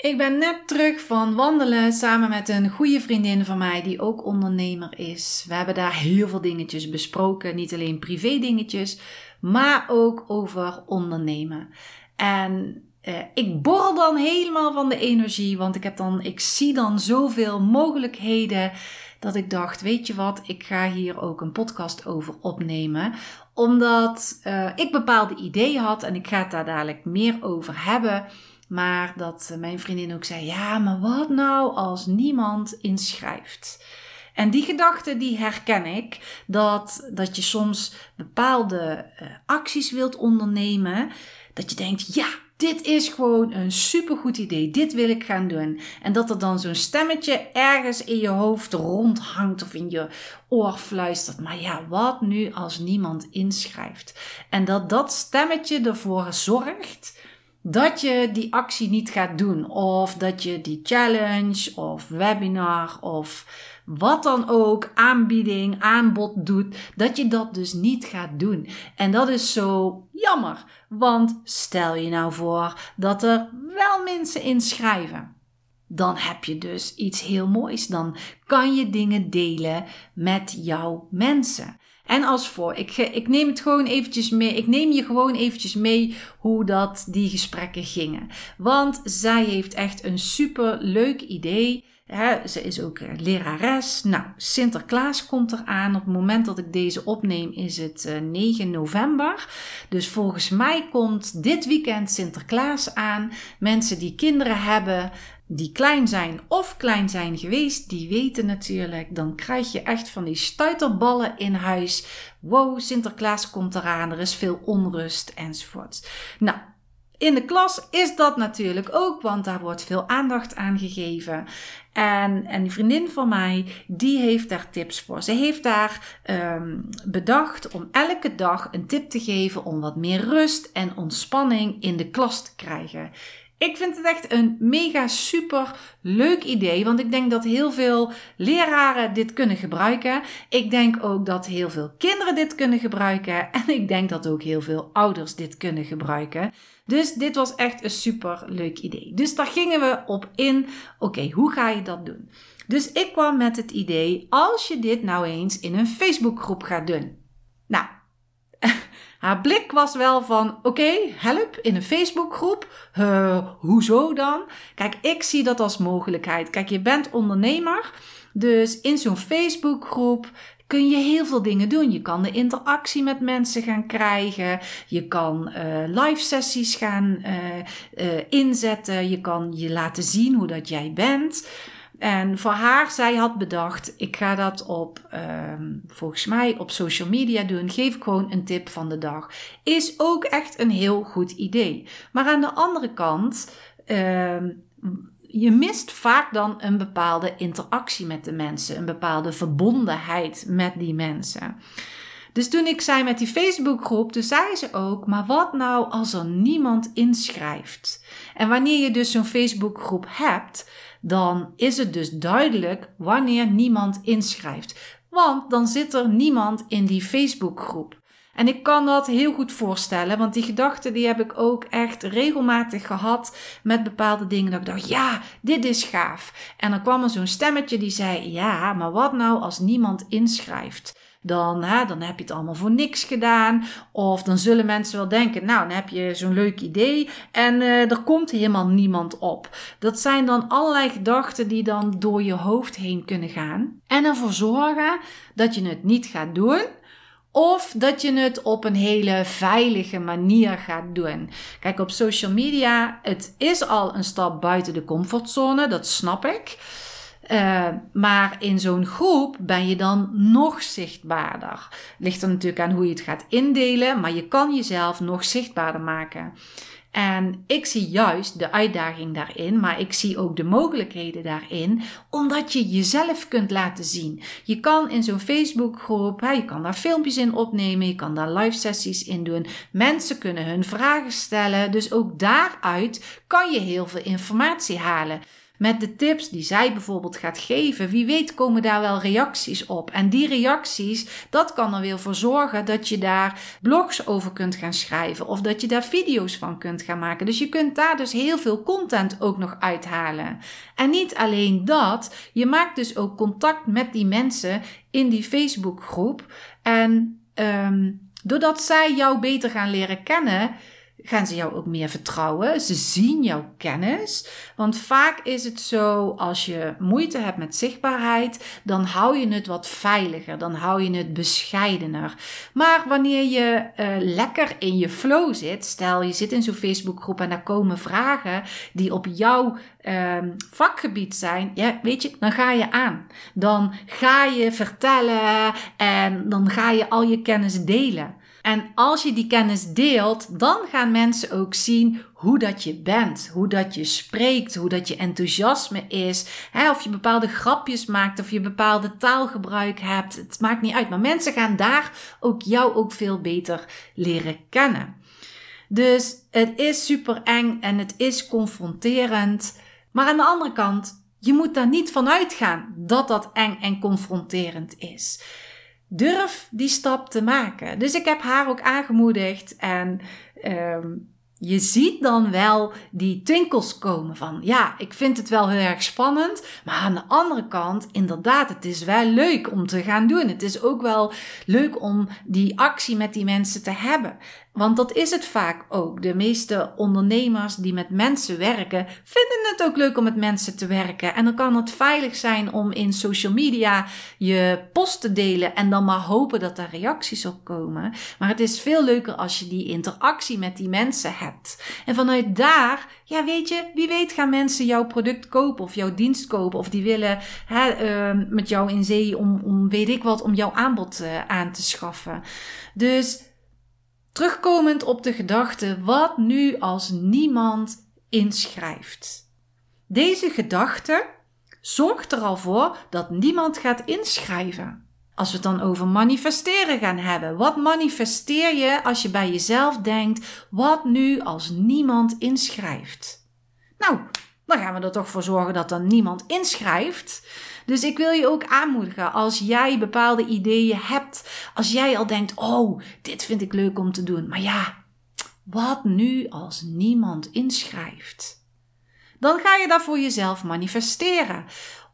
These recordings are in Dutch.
Ik ben net terug van wandelen samen met een goede vriendin van mij die ook ondernemer is. We hebben daar heel veel dingetjes besproken, niet alleen privé dingetjes, maar ook over ondernemen. En eh, ik borrel dan helemaal van de energie, want ik, heb dan, ik zie dan zoveel mogelijkheden dat ik dacht, weet je wat, ik ga hier ook een podcast over opnemen. Omdat uh, ik bepaalde ideeën had en ik ga het daar dadelijk meer over hebben. Maar dat mijn vriendin ook zei: Ja, maar wat nou als niemand inschrijft? En die gedachte die herken ik. Dat, dat je soms bepaalde uh, acties wilt ondernemen. Dat je denkt: Ja, dit is gewoon een supergoed idee. Dit wil ik gaan doen. En dat er dan zo'n stemmetje ergens in je hoofd rondhangt of in je oor fluistert. Maar ja, wat nu als niemand inschrijft? En dat dat stemmetje ervoor zorgt dat je die actie niet gaat doen. Of dat je die challenge of webinar of wat dan ook, aanbieding, aanbod doet, dat je dat dus niet gaat doen. En dat is zo jammer, want stel je nou voor dat er wel mensen inschrijven. Dan heb je dus iets heel moois. Dan kan je dingen delen met jouw mensen. En als voor, ik, ik neem het gewoon eventjes mee. Ik neem je gewoon eventjes mee hoe dat die gesprekken gingen. Want zij heeft echt een super leuk idee. ze is ook lerares. Nou, Sinterklaas komt eraan. Op het moment dat ik deze opneem is het 9 eh, november. Dus volgens mij komt dit weekend Sinterklaas aan. Mensen die kinderen hebben, die klein zijn of klein zijn geweest, die weten natuurlijk, dan krijg je echt van die stuiterballen in huis. Wow, Sinterklaas komt eraan, er is veel onrust enzovoort. Nou, in de klas is dat natuurlijk ook, want daar wordt veel aandacht aan gegeven. En, en die vriendin van mij, die heeft daar tips voor. Ze heeft daar um, bedacht om elke dag een tip te geven om wat meer rust en ontspanning in de klas te krijgen. Ik vind het echt een mega super leuk idee, want ik denk dat heel veel leraren dit kunnen gebruiken. Ik denk ook dat heel veel kinderen dit kunnen gebruiken en ik denk dat ook heel veel ouders dit kunnen gebruiken. Dus dit was echt een super leuk idee. Dus daar gingen we op in. Oké, hoe ga je dat doen? Dus ik kwam met het idee, als je dit nou eens in een Facebookgroep gaat doen. Nou, haar blik was wel van: oké, help in een Facebookgroep. Uh, hoezo dan? Kijk, ik zie dat als mogelijkheid. Kijk, je bent ondernemer. Dus in zo'n Facebookgroep kun je heel veel dingen doen. Je kan de interactie met mensen gaan krijgen. Je kan uh, live sessies gaan uh, uh, inzetten. Je kan je laten zien hoe dat jij bent. En voor haar, zij had bedacht, ik ga dat op, ehm, volgens mij op social media doen. Geef gewoon een tip van de dag. Is ook echt een heel goed idee. Maar aan de andere kant, ehm, je mist vaak dan een bepaalde interactie met de mensen. Een bepaalde verbondenheid met die mensen. Dus toen ik zei met die Facebookgroep, toen zei ze ook, maar wat nou als er niemand inschrijft? En wanneer je dus zo'n Facebookgroep hebt, dan is het dus duidelijk wanneer niemand inschrijft. Want dan zit er niemand in die Facebookgroep. En ik kan dat heel goed voorstellen, want die gedachten die heb ik ook echt regelmatig gehad met bepaalde dingen. Dat ik dacht, ja, dit is gaaf. En dan kwam er zo'n stemmetje die zei, ja, maar wat nou als niemand inschrijft? Dan, dan heb je het allemaal voor niks gedaan. Of dan zullen mensen wel denken, nou, dan heb je zo'n leuk idee en uh, er komt helemaal niemand op. Dat zijn dan allerlei gedachten die dan door je hoofd heen kunnen gaan en ervoor zorgen dat je het niet gaat doen Of dat je het op een hele veilige manier gaat doen. Kijk, op social media, het is al een stap buiten de comfortzone, dat snap ik. Uh, maar in zo'n groep ben je dan nog zichtbaarder. Ligt er natuurlijk aan hoe je het gaat indelen, maar je kan jezelf nog zichtbaarder maken. En ik zie juist de uitdaging daarin, maar ik zie ook de mogelijkheden daarin, omdat je jezelf kunt laten zien. Je kan in zo'n Facebookgroep, je kan daar filmpjes in opnemen, je kan daar live sessies in doen. Mensen kunnen hun vragen stellen, dus ook daaruit kan je heel veel informatie halen met de tips die zij bijvoorbeeld gaat geven. Wie weet komen daar wel reacties op. En die reacties, dat kan er weer voor zorgen dat je daar blogs over kunt gaan schrijven of dat je daar video's van kunt gaan maken. Dus je kunt daar dus heel veel content ook nog uithalen. En niet alleen dat, je maakt dus ook contact met die mensen in die Facebookgroep. En um, doordat zij jou beter gaan leren kennen, gaan ze jou ook meer vertrouwen. Ze zien jouw kennis. Want vaak is het zo, als je moeite hebt met zichtbaarheid, dan hou je het wat veiliger. Dan hou je het bescheidener. Maar wanneer je uh, lekker in je flow zit, stel je zit in zo'n Facebookgroep en daar komen vragen die op jouw um, vakgebied zijn, ja, weet je, dan ga je aan. Dan ga je vertellen en dan ga je al je kennis delen. En als je die kennis deelt, dan gaan mensen ook zien hoe dat je bent, hoe dat je spreekt, hoe dat je enthousiasme is. Hè, of je bepaalde grapjes maakt, of je bepaalde taalgebruik hebt. Het maakt niet uit. Maar mensen gaan daar ook jou ook veel beter leren kennen. Dus het is super eng en het is confronterend. Maar aan de andere kant, je moet daar niet van uitgaan dat dat eng en confronterend is durf die stap te maken. Dus ik heb haar ook aangemoedigd en um, je ziet dan wel die twinkels komen van ja, ik vind het wel heel erg spannend, maar aan de andere kant, inderdaad, het is wel leuk om te gaan doen. Het is ook wel leuk om die actie met die mensen te hebben. Want dat is het vaak ook. De meeste ondernemers die met mensen werken, vinden het ook leuk om met mensen te werken. En dan kan het veilig zijn om in social media je post te delen en dan maar hopen dat er reacties op komen. Maar het is veel leuker als je die interactie met die mensen hebt. En vanuit daar, ja, weet je, wie weet gaan mensen jouw product kopen of jouw dienst kopen. Of die willen hè, uh, met jou in zee om, om, weet ik wat, om jouw aanbod uh, aan te schaffen. Dus Terugkomend op de gedachte, wat nu als niemand inschrijft? Deze gedachte zorgt er al voor dat niemand gaat inschrijven. Als we het dan over manifesteren gaan hebben, wat manifesteer je als je bij jezelf denkt, wat nu als niemand inschrijft? Nou, dan gaan we er toch voor zorgen dat er niemand inschrijft. Dus ik wil je ook aanmoedigen als jij bepaalde ideeën hebt. Als jij al denkt: oh, dit vind ik leuk om te doen. Maar ja, wat nu als niemand inschrijft? Dan ga je dat voor jezelf manifesteren.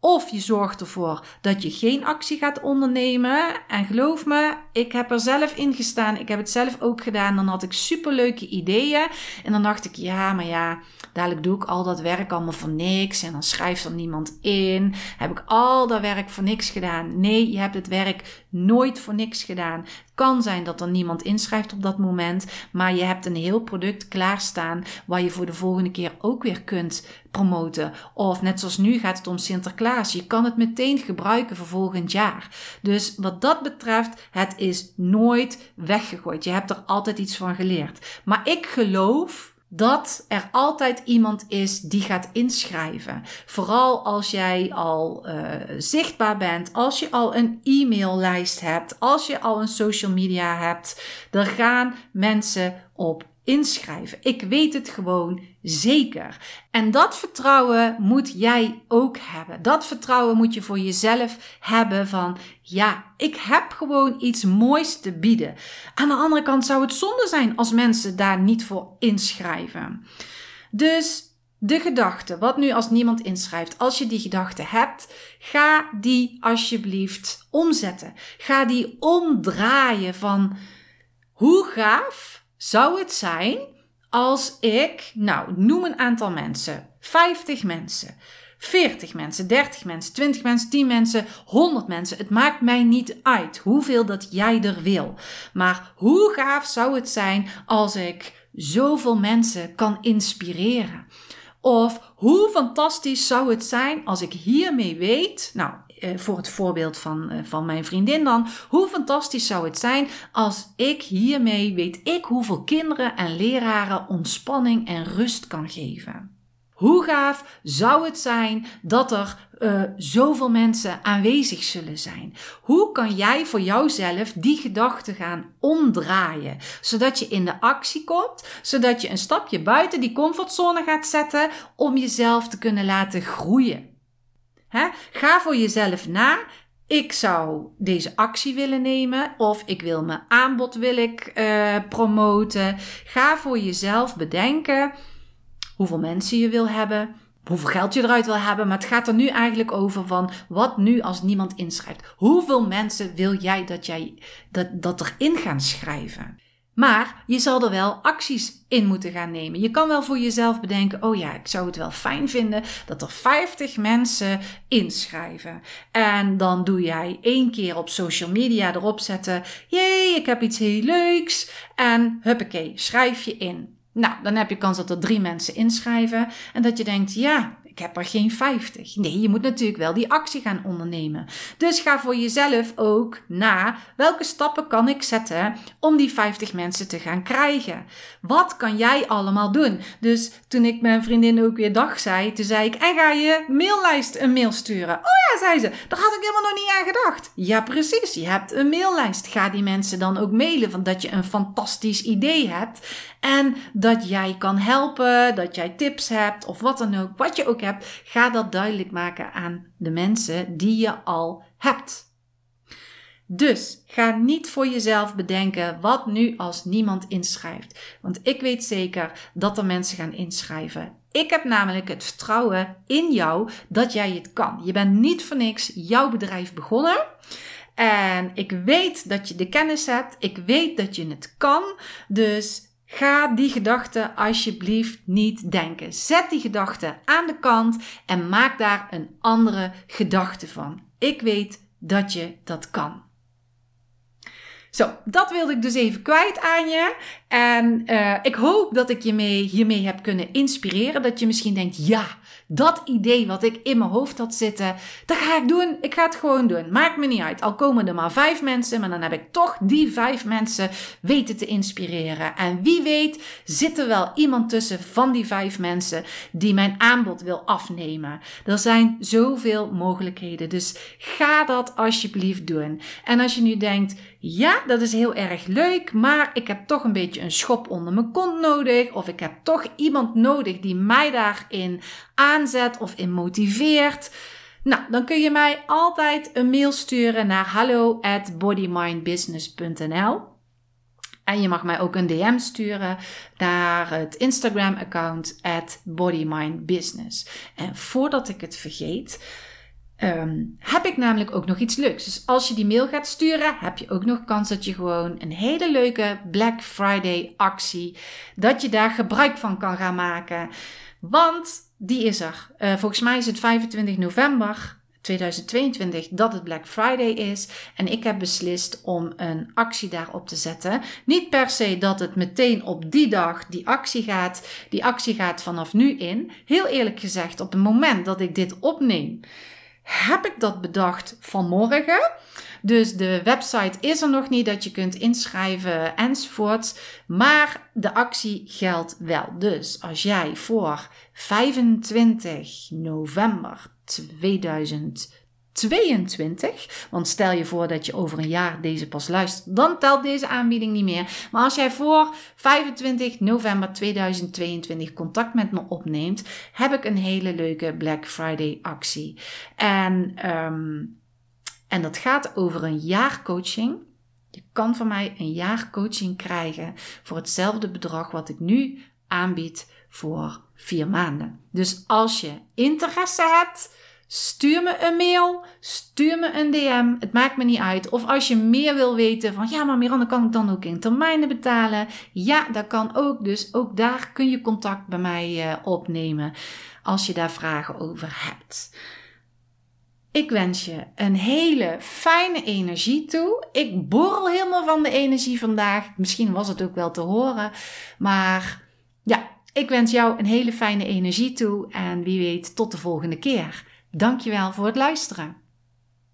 Of je zorgt ervoor dat je geen actie gaat ondernemen. En geloof me, ik heb er zelf in gestaan. Ik heb het zelf ook gedaan. Dan had ik superleuke ideeën. En dan dacht ik, ja, maar ja, dadelijk doe ik al dat werk allemaal voor niks. En dan schrijft er niemand in. Heb ik al dat werk voor niks gedaan? Nee, je hebt het werk nooit voor niks gedaan. Kan zijn dat er niemand inschrijft op dat moment. Maar je hebt een heel product klaarstaan. Waar je voor de volgende keer ook weer kunt promoten. Of net zoals nu gaat het om Sinterklaas. Je kan het meteen gebruiken voor volgend jaar. Dus wat dat betreft, het is nooit weggegooid. Je hebt er altijd iets van geleerd. Maar ik geloof dat er altijd iemand is die gaat inschrijven. Vooral als jij al uh, zichtbaar bent, als je al een e-maillijst hebt, als je al een social media hebt, dan gaan mensen op inschrijven. Ik weet het gewoon zeker. En dat vertrouwen moet jij ook hebben. Dat vertrouwen moet je voor jezelf hebben van ja, ik heb gewoon iets moois te bieden. Aan de andere kant zou het zonde zijn als mensen daar niet voor inschrijven. Dus de gedachte, wat nu als niemand inschrijft, als je die gedachte hebt, ga die alsjeblieft omzetten. Ga die omdraaien van hoe gaaf zou het zijn als ik, nou, noem een aantal mensen, 50 mensen. 40 mensen, 30 mensen, 20 mensen, 10 mensen, 100 mensen. Het maakt mij niet uit hoeveel dat jij er wil. Maar hoe gaaf zou het zijn als ik zoveel mensen kan inspireren? Of hoe fantastisch zou het zijn als ik hiermee weet, nou, voor het voorbeeld van, eh, van mijn vriendin dan, hoe fantastisch zou het zijn als ik hiermee weet ik hoeveel kinderen en leraren ontspanning en rust kan geven. Hoe gaaf zou het zijn dat er uh, zoveel mensen aanwezig zullen zijn? Hoe kan jij voor jouzelf die gedachten gaan omdraaien? Zodat je in de actie komt, zodat je een stapje buiten die comfortzone gaat zetten om jezelf te kunnen laten groeien. Ga voor jezelf na. Ik zou deze actie willen nemen of ik wil mijn aanbod wil ik, uh, promoten. Ga voor jezelf bedenken hoeveel mensen je wil hebben, hoeveel geld je eruit wil hebben. Maar het gaat er nu eigenlijk over van wat nu als niemand inschrijft. Hoeveel mensen wil jij dat, jij, dat, dat erin gaan schrijven? Maar je zal er wel acties in moeten gaan nemen. Je kan wel voor jezelf bedenken: oh ja, ik zou het wel fijn vinden dat er 50 mensen inschrijven. En dan doe jij één keer op social media erop zetten: jee, ik heb iets heel leuks. En huppakee, schrijf je in. Nou, dan heb je kans dat er drie mensen inschrijven en dat je denkt, ja, ik heb er geen 50. Nee, je moet natuurlijk wel die actie gaan ondernemen. Dus ga voor jezelf ook na welke stappen kan ik zetten om die 50 mensen te gaan krijgen. Wat kan jij allemaal doen? Dus toen ik mijn vriendin ook weer dag zei, toen zei ik: En ga je maillijst een mail sturen? Oh ja, zei ze. Daar had ik helemaal nog niet aan gedacht. Ja, precies. Je hebt een maillijst. Ga die mensen dan ook mailen van dat je een fantastisch idee hebt. En dat jij kan helpen, dat jij tips hebt of wat dan ook. Wat je ook hebt, ga dat duidelijk maken aan de mensen die je al hebt. Dus ga niet voor jezelf bedenken wat nu als niemand inschrijft. Want ik weet zeker dat er mensen gaan inschrijven. Ik heb namelijk het vertrouwen in jou dat jij het kan. Je bent niet voor niks jouw bedrijf begonnen. En ik weet dat je de kennis hebt. Ik weet dat je het kan. Dus Ga die gedachten alsjeblieft niet denken. Zet die gedachte aan de kant en maak daar een andere gedachte van. Ik weet dat je dat kan. Zo, dat wilde ik dus even kwijt aan je. En uh, ik hoop dat ik je mee, hiermee heb kunnen inspireren. Dat je misschien denkt, ja, dat idee wat ik in mijn hoofd had zitten, dat ga ik doen. Ik ga het gewoon doen. Maakt me niet uit. Al komen er maar vijf mensen, maar dan heb ik toch die vijf mensen weten te inspireren. En wie weet zit er wel iemand tussen van die vijf mensen die mijn aanbod wil afnemen. Er zijn zoveel mogelijkheden. Dus ga dat alsjeblieft doen. En als je nu denkt, ja, dat is heel erg leuk, maar ik heb toch een beetje een schop onder mijn kont nodig. Of ik heb toch iemand nodig die mij daarin aanzet of in motiveert. Nou, dan kun je mij altijd een mail sturen naar hallo. En je mag mij ook een DM sturen naar het Instagram-account at bodymindbusiness. En voordat ik het vergeet, Um, heb ik namelijk ook nog iets leuks. Dus als je die mail gaat sturen, heb je ook nog kans dat je gewoon een hele leuke Black Friday actie, dat je daar gebruik van kan gaan maken. Want die is er. Uh, volgens mij is het 25 november 2022 dat het Black Friday is. En ik heb beslist om een actie daarop te zetten. Niet per se dat het meteen op die dag die actie gaat. Die actie gaat vanaf nu in. Heel eerlijk gezegd, op het moment dat ik dit opneem heb ik dat bedacht vanmorgen. Dus de website is er nog niet dat je kunt inschrijven enzovoort. Maar de actie geldt wel. Dus als jij voor 25 november 2020 22. Want stel je voor dat je over een jaar deze pas luistert, dan telt deze aanbieding niet meer. Maar als jij voor 25 november 2022 contact met me opneemt, heb ik een hele leuke Black Friday actie. En, um, en dat gaat over een jaar coaching. Je kan van mij een jaar coaching krijgen voor hetzelfde bedrag wat ik nu aanbied voor vier maanden. Dus als je interesse hebt Stuur me een mail, stuur me een DM. Het maakt me niet uit. Of als je meer wil weten van ja, maar Miranda, kan ik dan ook in termijnen betalen? Ja, dat kan ook. Dus ook daar kun je contact bij mij uh, opnemen als je daar vragen over hebt. Ik wens je een hele fijne energie toe. Ik borrel helemaal van de energie vandaag. Misschien was het ook wel te horen. Maar ja, ik wens jou een hele fijne energie toe. En wie weet, tot de volgende keer. Dankjewel voor het luisteren.